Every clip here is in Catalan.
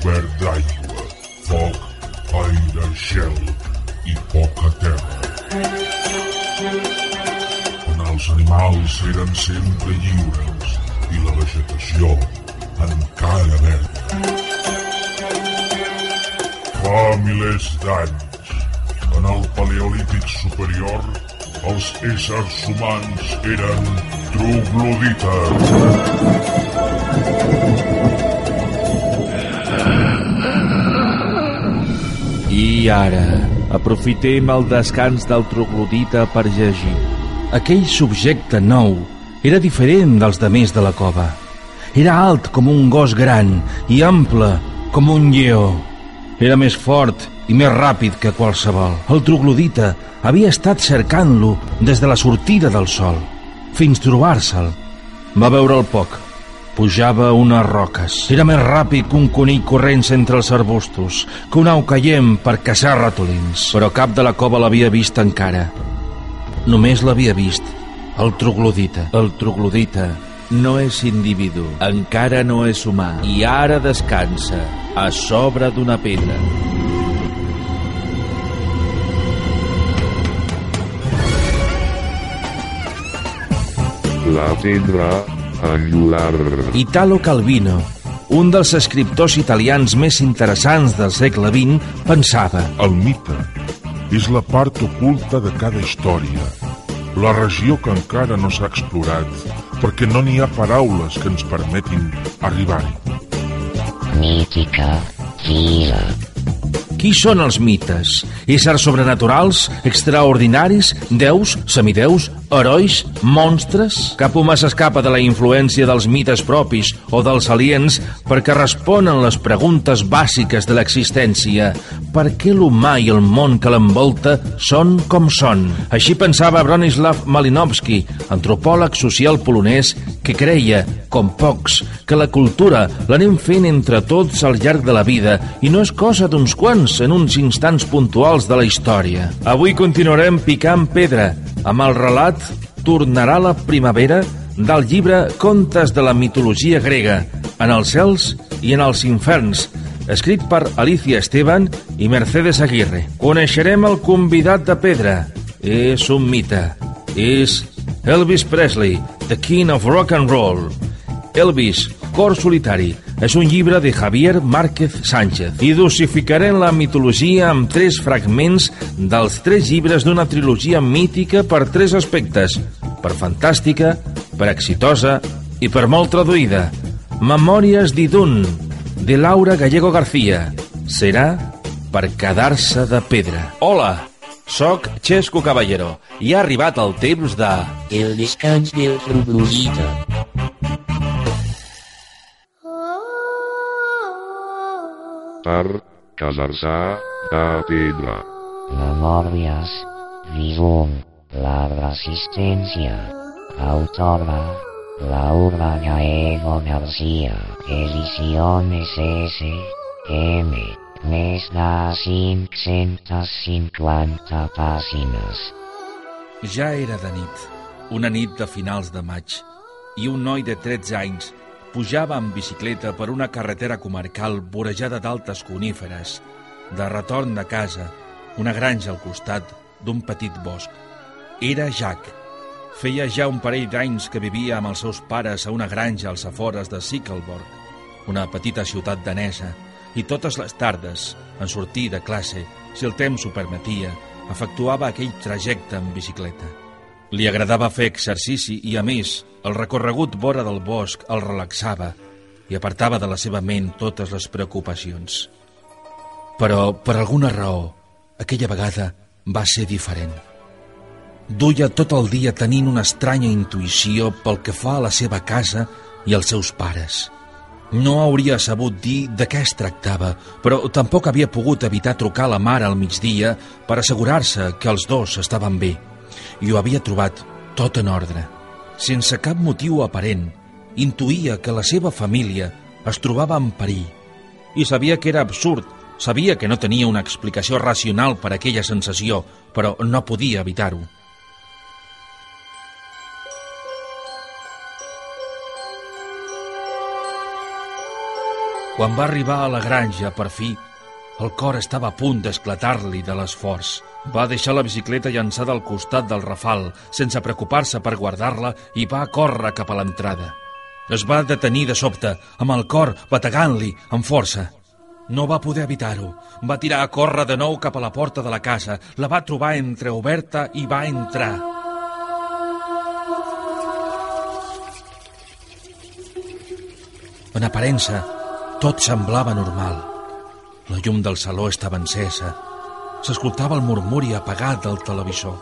cobert d'aigua, foc, aire, gel i poca terra. Quan els animals eren sempre lliures i la vegetació encara verda. Fa milers d'anys, en el Paleolític superior, els éssers humans eren troglodites. Ara, aprofitem el descans del troglodita per llegir. Aquell subjecte nou era diferent dels de més de la cova. Era alt com un gos gran i ample com un lleó. Era més fort i més ràpid que qualsevol. El troglodita havia estat cercant-lo des de la sortida del sol, fins trobar-se'l. Va veure'l poc. Pujava unes roques. Era més ràpid que un conill corrent entre els arbustos, que un au caient per caçar ratolins. Però cap de la cova l'havia vist encara. Només l'havia vist el troglodita. El troglodita no és individu, encara no és humà, i ara descansa a sobre d'una pedra. La pedra angular. Italo Calvino, un dels escriptors italians més interessants del segle XX, pensava El mite és la part oculta de cada història, la regió que encara no s'ha explorat, perquè no n'hi ha paraules que ens permetin arribar-hi. mítica, fila, Qui són els mites? Éssers sobrenaturals, extraordinaris, déus, semideus, herois, monstres? Cap humà s'escapa de la influència dels mites propis o dels aliens perquè responen les preguntes bàsiques de l'existència. Per què l'humà i el món que l'envolta són com són? Així pensava Bronislaw Malinowski, antropòleg social polonès que creia, com pocs, que la cultura l'anem fent entre tots al llarg de la vida i no és cosa d'uns quants en uns instants puntuals de la història. Avui continuarem picant pedra amb el relat Tornarà la primavera del llibre Contes de la mitologia grega en els cels i en els inferns escrit per Alicia Esteban i Mercedes Aguirre. Coneixerem el convidat de pedra. És un mite. És Elvis Presley, the king of rock and roll. Elvis, cor solitari, és un llibre de Javier Márquez Sánchez i dosificarem la mitologia amb tres fragments dels tres llibres d'una trilogia mítica per tres aspectes, per fantàstica, per exitosa i per molt traduïda. Memòries d'Idun, de Laura Gallego García. Serà per quedar-se de pedra. Hola, sóc Xesco Caballero i ha arribat el temps de... el descans del troglodita. Per casar-se de pedra. Memòries, Visum, la resistència. Autora, Laura Gallego García. Ediciones S. M. Més de 550 pàgines. Ja era de nit, una nit de finals de maig, i un noi de 13 anys pujava en bicicleta per una carretera comarcal vorejada d'altes coníferes, de retorn de casa, una granja al costat d'un petit bosc. Era Jack. Feia ja un parell d'anys que vivia amb els seus pares a una granja als afores de Sickelborg, una petita ciutat danesa, i totes les tardes, en sortir de classe, si el temps ho permetia, efectuava aquell trajecte en bicicleta. Li agradava fer exercici i, a més, el recorregut vora del bosc el relaxava i apartava de la seva ment totes les preocupacions. Però, per alguna raó, aquella vegada va ser diferent. Duia tot el dia tenint una estranya intuïció pel que fa a la seva casa i als seus pares. No hauria sabut dir de què es tractava, però tampoc havia pogut evitar trucar la mare al migdia per assegurar-se que els dos estaven bé. I ho havia trobat tot en ordre. Sense cap motiu aparent, intuïa que la seva família es trobava en perill i sabia que era absurd Sabia que no tenia una explicació racional per a aquella sensació, però no podia evitar-ho. Quan va arribar a la granja, per fi, el cor estava a punt d'esclatar-li de l'esforç. Va deixar la bicicleta llançada al costat del rafal, sense preocupar-se per guardar-la, i va córrer cap a l'entrada. Es va detenir de sobte, amb el cor bategant-li amb força. No va poder evitar-ho. Va tirar a córrer de nou cap a la porta de la casa, la va trobar entreoberta i va entrar. En aparença, tot semblava normal. La llum del saló estava encesa. S'escoltava el murmuri apagat del televisor.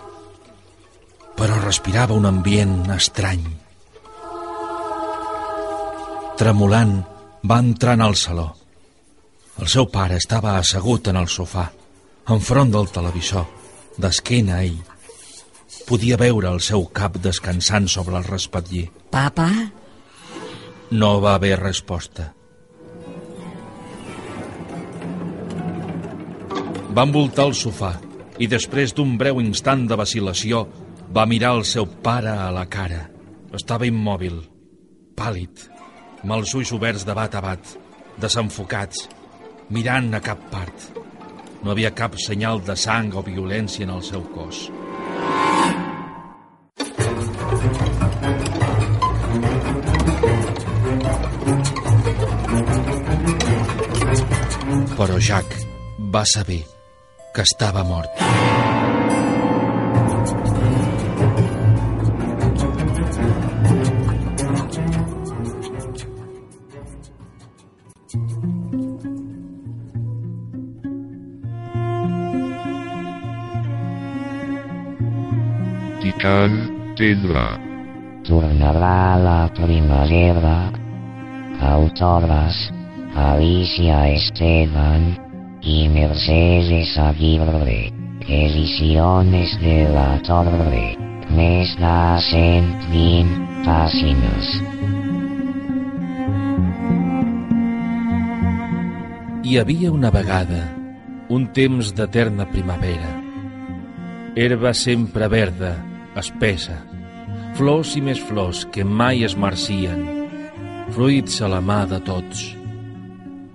Però respirava un ambient estrany. Tremolant, va entrar en el saló. El seu pare estava assegut en el sofà, enfront del televisor, d'esquena a ell. Podia veure el seu cap descansant sobre el respatller. Papa? No va haver resposta. Va envoltar el sofà i després d'un breu instant de vacil·lació va mirar el seu pare a la cara. Estava immòbil, pàl·lid, amb els ulls oberts de bat a bat, desenfocats, mirant a cap part. No havia cap senyal de sang o violència en el seu cos. Però Jack va saber que estava mort. Tican tindrà. Tornarà la primavera. Autores Alicia Esteban y Mercedes Aguirre. Ediciones de la Torre. Més de 120 pàgines. Hi havia una vegada un temps d'eterna primavera. Herba sempre verda, espessa, flors i més flors que mai es marcien, fruits a la mà de tots.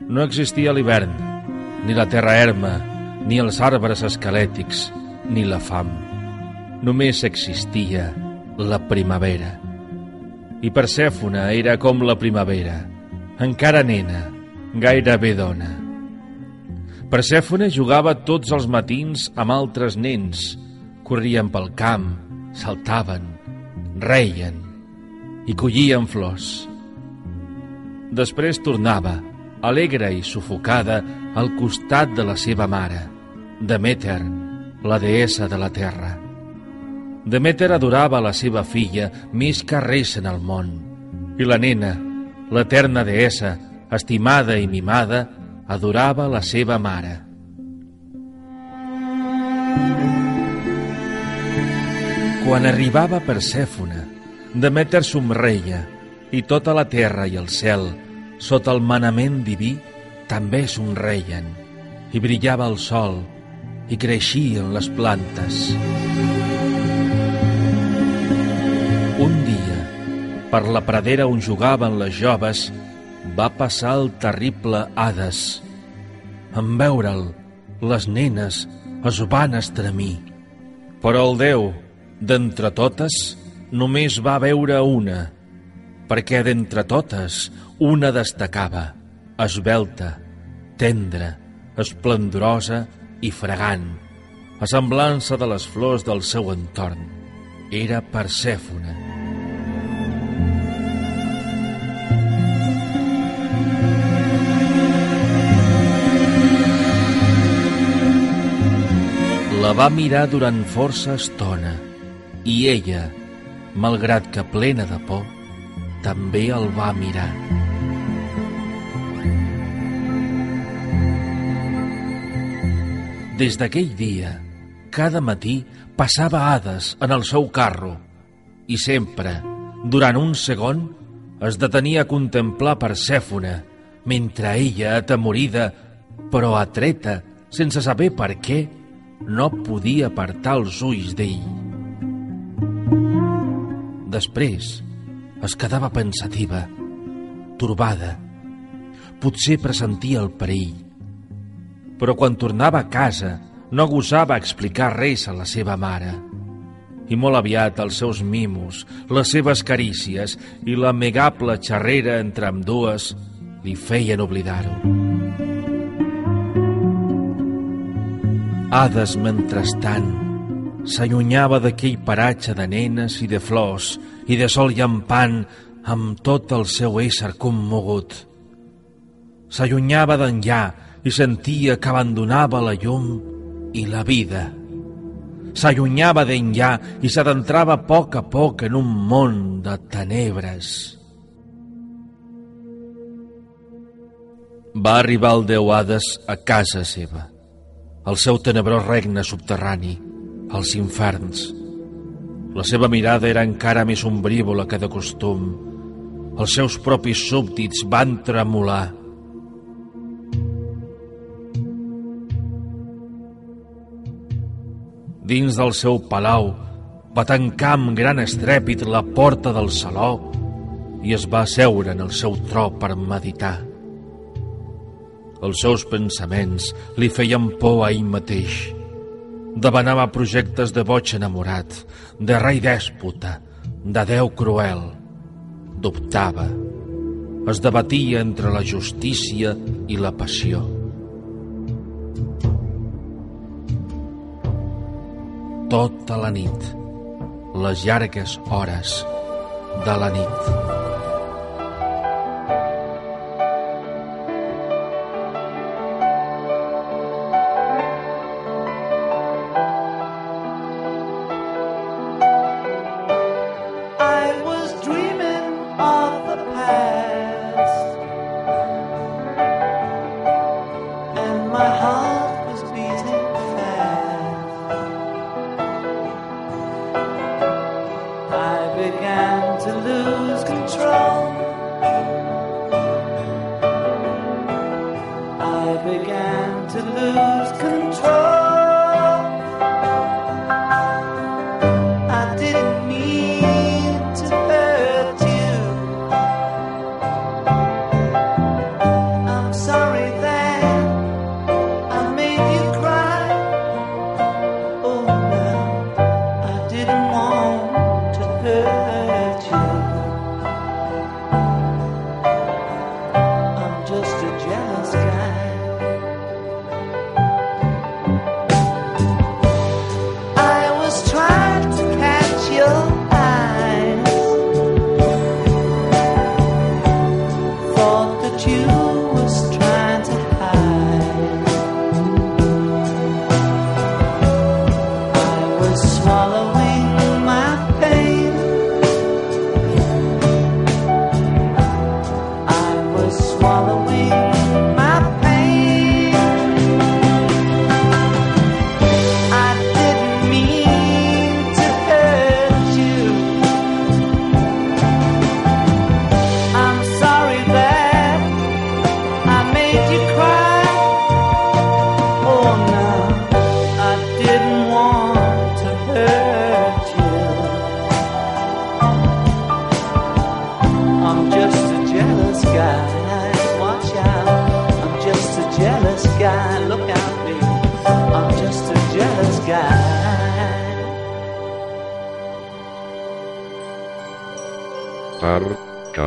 No existia l'hivern, ni la terra erma, ni els arbres esquelètics, ni la fam. Només existia la primavera. I Persèfona era com la primavera, encara nena, gairebé dona. Persèfone jugava tots els matins amb altres nens, corrien pel camp, saltaven, reien i collien flors. Després tornava, alegre i sufocada, al costat de la seva mare, Demeter, la deessa de la terra. Demeter adorava la seva filla més que res en el món, i la nena, l'eterna deessa, estimada i mimada, adorava la seva mare. Quan arribava Persèfona, Demeter somreia i tota la terra i el cel, sota el manament diví, també somreien i brillava el sol i creixien les plantes. Un dia, per la pradera on jugaven les joves, va passar el terrible Hades. En veure'l, les nenes es van estremir. Però el Déu, d'entre totes, només va veure una, perquè d'entre totes una destacava, esbelta, tendra, esplendorosa i fragant, a semblança de les flors del seu entorn. Era Persèfona. La va mirar durant força estona i ella, malgrat que plena de por, també el va mirar. Des d'aquell dia, cada matí passava Hades en el seu carro i sempre, durant un segon, es detenia a contemplar Persèfona mentre ella, atemorida, però atreta, sense saber per què, no podia apartar els ulls d'ell. Després es quedava pensativa, torbada. Potser pressentia el perill. Però quan tornava a casa no gosava explicar res a la seva mare. I molt aviat els seus mimos, les seves carícies i l'amigable xerrera entre amb dues li feien oblidar-ho. Hades, mentrestant, s'allunyava d'aquell paratge de nenes i de flors i de sol llampant amb tot el seu ésser commogut. S'allunyava d'enllà i sentia que abandonava la llum i la vida. S'allunyava d'enllà i s'adentrava a poc a poc en un món de tenebres. Va arribar el Déu Hades a casa seva el seu tenebrós regne subterrani, als inferns. La seva mirada era encara més ombrívola que de costum. Els seus propis súbdits van tremolar. Dins del seu palau va tancar amb gran estrèpit la porta del saló i es va asseure en el seu tro per meditar. Els seus pensaments li feien por a ell mateix. Devanava projectes de boig enamorat, de rei dèspota, de Déu cruel. Dubtava. Es debatia entre la justícia i la passió. Tota la nit, les llargues hores de la nit.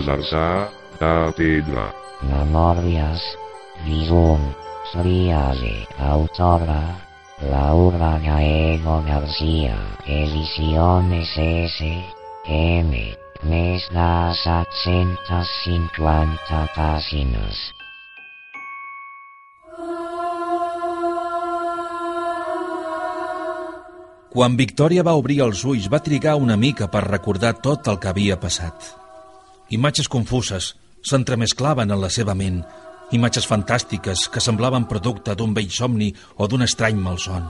Casar de pedra. Memòries, Visum, Sriase, autora, Laura Gaego García, ediciones S, M, més de 750 pàgines. Quan Victòria va obrir els ulls va trigar una mica per recordar tot el que havia passat. Imatges confuses s'entremesclaven en la seva ment, imatges fantàstiques que semblaven producte d'un vell somni o d'un estrany malson.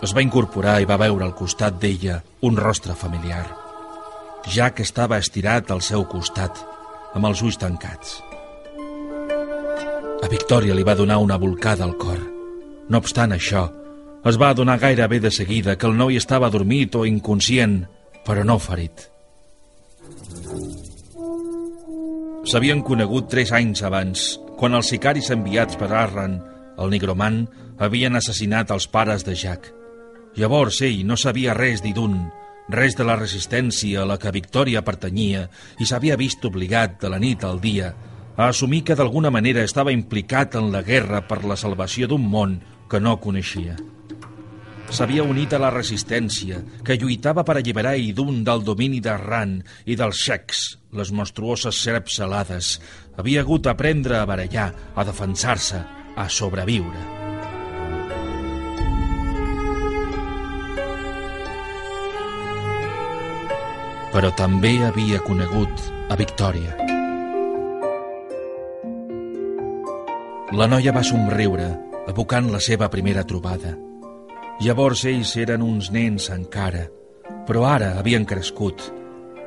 Es va incorporar i va veure al costat d'ella un rostre familiar. Ja que estava estirat al seu costat, amb els ulls tancats. A Victòria li va donar una volcada al cor. No obstant això, es va adonar gairebé de seguida que el noi estava dormit o inconscient, però no ferit. S'havien conegut tres anys abans, quan els sicaris enviats per Arran, el nigromant, havien assassinat els pares de Jack. Llavors ell no sabia res d'Idun, res de la resistència a la que Victòria pertanyia i s'havia vist obligat de la nit al dia a assumir que d'alguna manera estava implicat en la guerra per la salvació d'un món que no coneixia. S'havia unit a la resistència, que lluitava per alliberar Idun del domini d'Arran i dels xecs, les monstruoses serps alades. Havia hagut d'aprendre a barallar, a defensar-se, a sobreviure. Però també havia conegut a Victòria. La noia va somriure, evocant la seva primera trobada. Llavors ells eren uns nens encara, però ara havien crescut,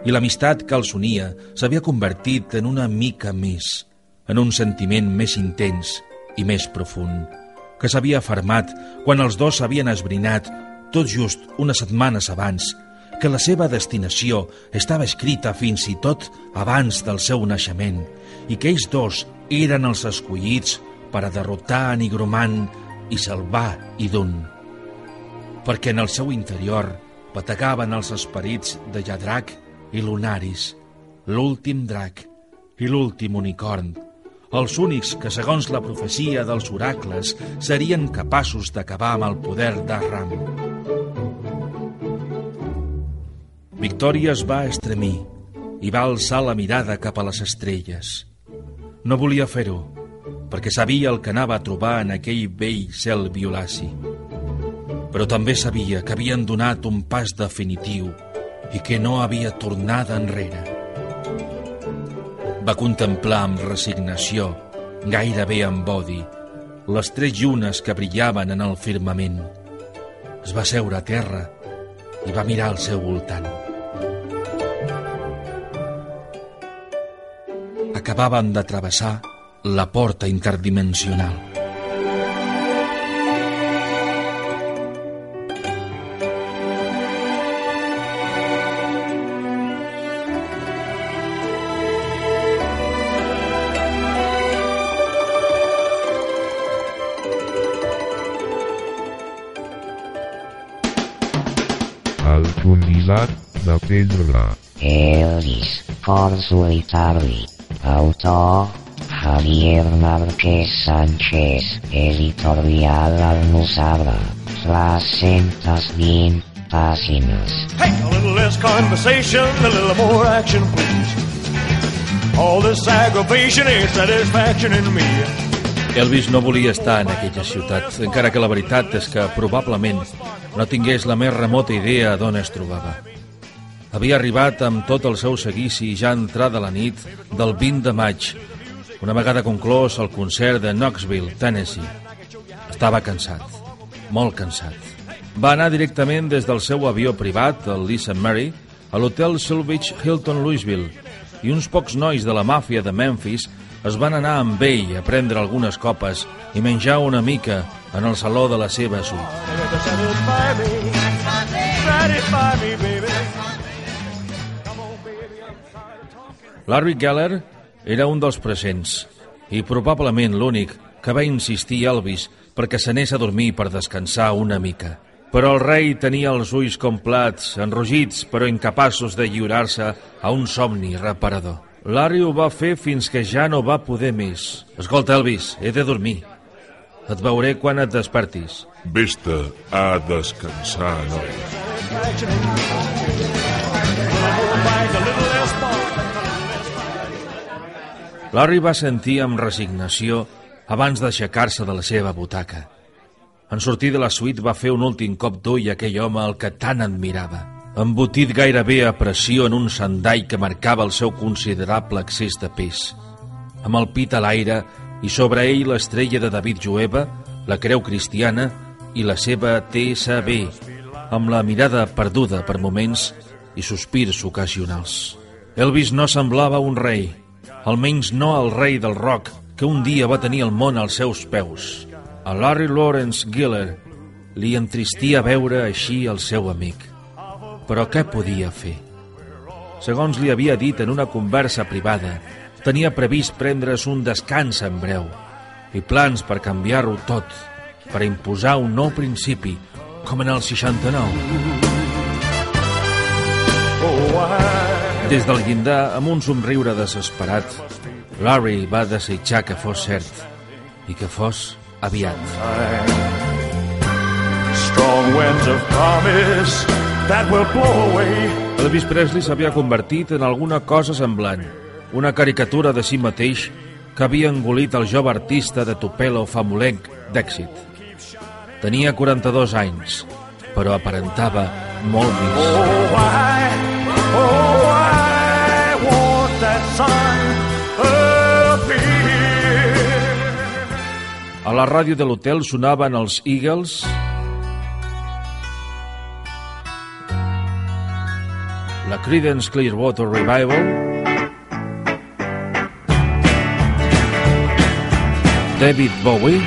i l'amistat que els unia s'havia convertit en una mica més, en un sentiment més intens i més profund, que s'havia fermat quan els dos s'havien esbrinat, tot just unes setmanes abans, que la seva destinació estava escrita fins i tot abans del seu naixement i que ells dos eren els escollits per a derrotar a Nigromant i salvar Idun. Perquè en el seu interior bategaven els esperits de Yadrac i Lunaris, l'últim drac i l'últim unicorn, els únics que, segons la profecia dels oracles, serien capaços d'acabar amb el poder d'Arram. Victòria es va estremir i va alçar la mirada cap a les estrelles. No volia fer-ho, perquè sabia el que anava a trobar en aquell vell cel violaci. Però també sabia que havien donat un pas definitiu i que no havia tornada enrere. Va contemplar amb resignació, gairebé amb odi, les tres llunes que brillaven en el firmament. Es va seure a terra i va mirar al seu voltant. Acabaven de travessar la porta interdimensional. De pedra. Elvis, for solitari. Autor, Javier Márquez Sánchez, editorial Almuzara. 320 páginas. Hey, a little less conversation, a little more action, please. All this aggravation ain't satisfaction in me. Elvis no volia estar en aquella ciutat, encara que la veritat és que probablement no tingués la més remota idea d'on es trobava. Havia arribat amb tot el seu seguici ja entrada la nit del 20 de maig, una vegada conclòs el concert de Knoxville, Tennessee. Estava cansat, molt cansat. Va anar directament des del seu avió privat, el Lisa Mary, a l'hotel Silvich Hilton Louisville, i uns pocs nois de la màfia de Memphis es van anar amb ell a prendre algunes copes i menjar una mica en el saló de la seva suite. Larry Geller era un dels presents i probablement l'únic que va insistir Elvis perquè s'anés a dormir per descansar una mica. Però el rei tenia els ulls com plats, enrogits però incapaços de lliurar-se a un somni reparador. Larry ho va fer fins que ja no va poder més. Escolta, Elvis, he de dormir. Et veuré quan et despertis. Vés-te a descansar, noi. Larry va sentir amb resignació abans d'aixecar-se de la seva butaca. En sortir de la suite va fer un últim cop d'ull a aquell home al que tant admirava, embotit gairebé a pressió en un sandall que marcava el seu considerable excés de pes. Amb el pit a l'aire i sobre ell l'estrella de David Jueva, la creu cristiana i la seva TSB, amb la mirada perduda per moments i sospirs ocasionals. Elvis no semblava un rei, almenys no el rei del rock que un dia va tenir el món als seus peus. A Larry Lawrence Giller li entristia veure així el seu amic. Però què podia fer? Segons li havia dit en una conversa privada, tenia previst prendre's un descans en breu i plans per canviar-ho tot, per imposar un nou principi, com en el 69. Des del llindar, amb un somriure desesperat, Larry va desitjar que fos cert i que fos aviat. Strong winds of promise that will blow away. Elvis Presley s'havia convertit en alguna cosa semblant, una caricatura de si mateix que havia engolit el jove artista de Tupelo famolenc d'èxit. Tenia 42 anys, però aparentava molt més. Oh, I, oh, sun. A la ràdio de l'hotel sonaven els Eagles, la Creedence Clearwater Revival, David Bowie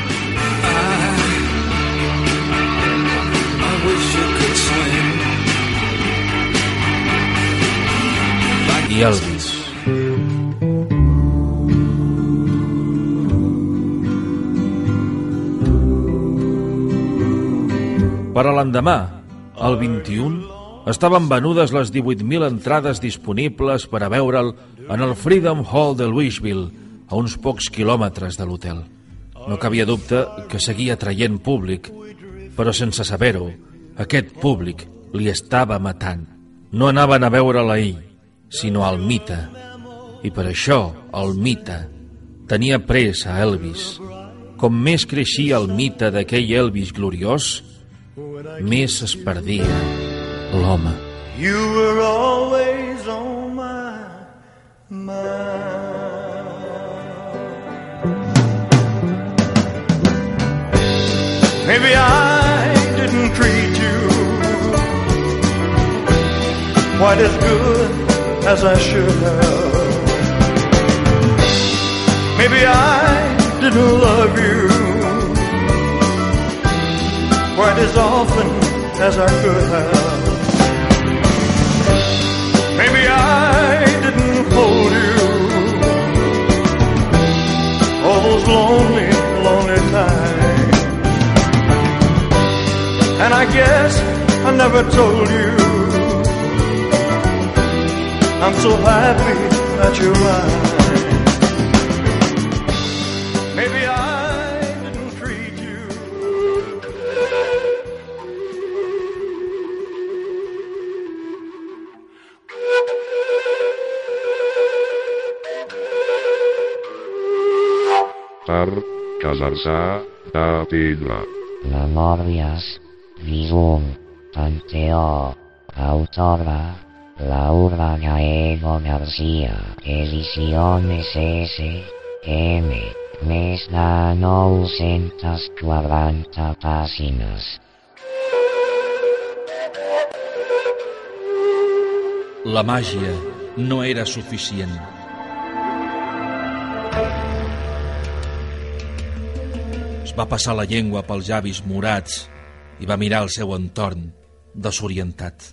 i Elvis. Per a l'endemà, el 21, estaven venudes les 18.000 entrades disponibles per a veure'l en el Freedom Hall de Louisville, a uns pocs quilòmetres de l'hotel. No cabia dubte que seguia traient públic, però sense saber-ho, aquest públic li estava matant. No anaven a veure-la ell, sinó al mite. I per això el mite tenia pres a Elvis. Com més creixia el mite d'aquell Elvis gloriós, més es perdia l'home. You were always on my mind. Maybe I didn't treat you quite as good as I should have. Maybe I didn't love you quite as often as I could have. Maybe I didn't hold you all those lonely, lonely times. And I guess I never told you I'm so happy that you're mine. Casar-se de pedra. Memòries, Visum, Panteó, autora, Laura Gaego García, ediciones S, M, més de 940 pàgines. La màgia no era suficient. Va passar la llengua pels llavis morats i va mirar el seu entorn, desorientat.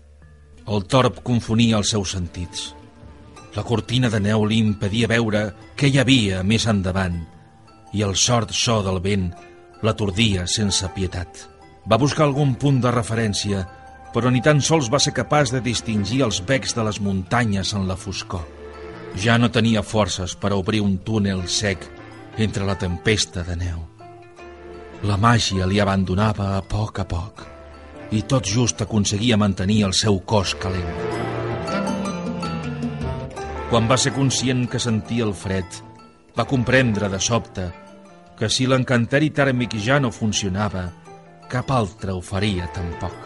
El torb confonia els seus sentits. La cortina de neu li impedia veure què hi havia més endavant i el sort so del vent l'atordia sense pietat. Va buscar algun punt de referència, però ni tan sols va ser capaç de distingir els becs de les muntanyes en la foscor. Ja no tenia forces per obrir un túnel sec entre la tempesta de neu. La màgia li abandonava a poc a poc i tot just aconseguia mantenir el seu cos calent. Quan va ser conscient que sentia el fred, va comprendre de sobte que si l'encanteri tèrmic ja no funcionava, cap altre ho faria tampoc.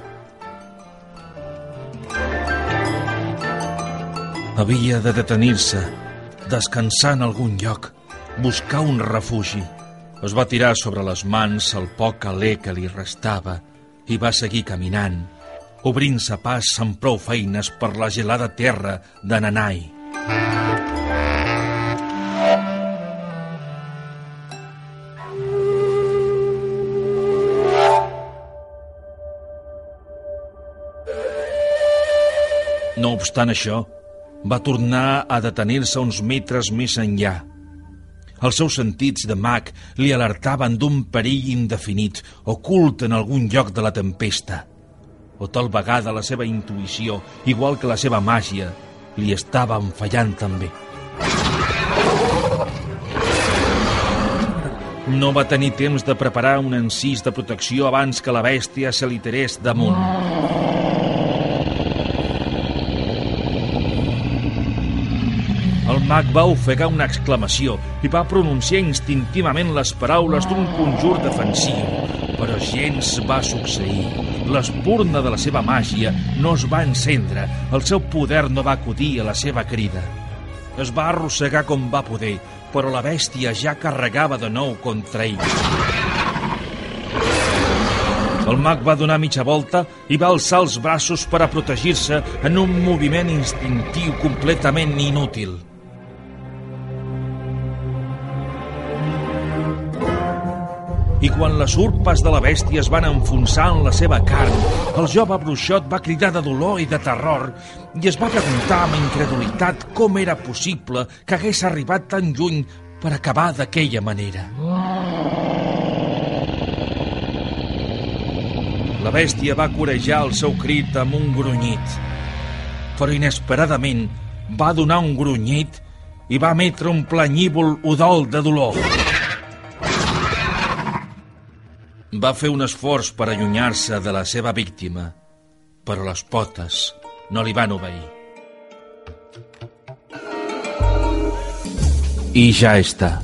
Havia de detenir-se, descansar en algun lloc, buscar un refugi. Es va tirar sobre les mans el poc alè que li restava i va seguir caminant, obrint-se pas amb prou feines per la gelada terra de Nanai. No obstant això, va tornar a detenir-se uns metres més enllà, els seus sentits de mag li alertaven d'un perill indefinit, ocult en algun lloc de la tempesta. O tal vegada la seva intuïció, igual que la seva màgia, li estaven fallant també. No va tenir temps de preparar un encís de protecció abans que la bèstia se li terés damunt. Mag va ofegar una exclamació i va pronunciar instintivament les paraules d'un conjur defensiu, però gens va succeir. L'espurna de la seva màgia no es va encendre, el seu poder no va acudir a la seva crida. Es va arrossegar com va poder, però la bèstia ja carregava de nou contra ell. El mag va donar mitja volta i va alçar els braços per a protegir-se en un moviment instintiu completament inútil. Quan les urpes de la bèstia es van enfonsar en la seva carn, el jove bruixot va cridar de dolor i de terror i es va preguntar amb incredulitat com era possible que hagués arribat tan lluny per acabar d'aquella manera. La bèstia va corejar el seu crit amb un grunyit, però inesperadament va donar un grunyit i va emetre un planyívol udol de dolor. Va fer un esforç per allunyar-se de la seva víctima, però les potes no li van obeir. I ja està.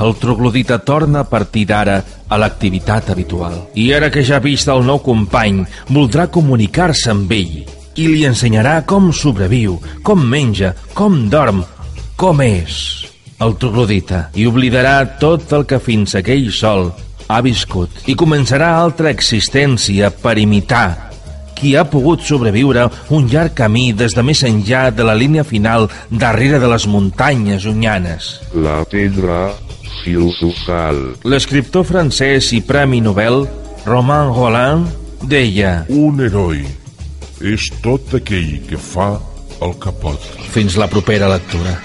El troglodita torna a partir d'ara a l'activitat habitual. I ara que ja ha vist el nou company, voldrà comunicar-se amb ell i li ensenyarà com sobreviu, com menja, com dorm, com és el troglodita i oblidarà tot el que fins aquell sol ha viscut i començarà altra existència per imitar qui ha pogut sobreviure un llarg camí des de més enllà de la línia final darrere de les muntanyes unyanes. La pedra filosofal. L'escriptor francès i Premi Nobel, Romain Rolland, deia Un heroi és tot aquell que fa el que pot. fins la propera lectura.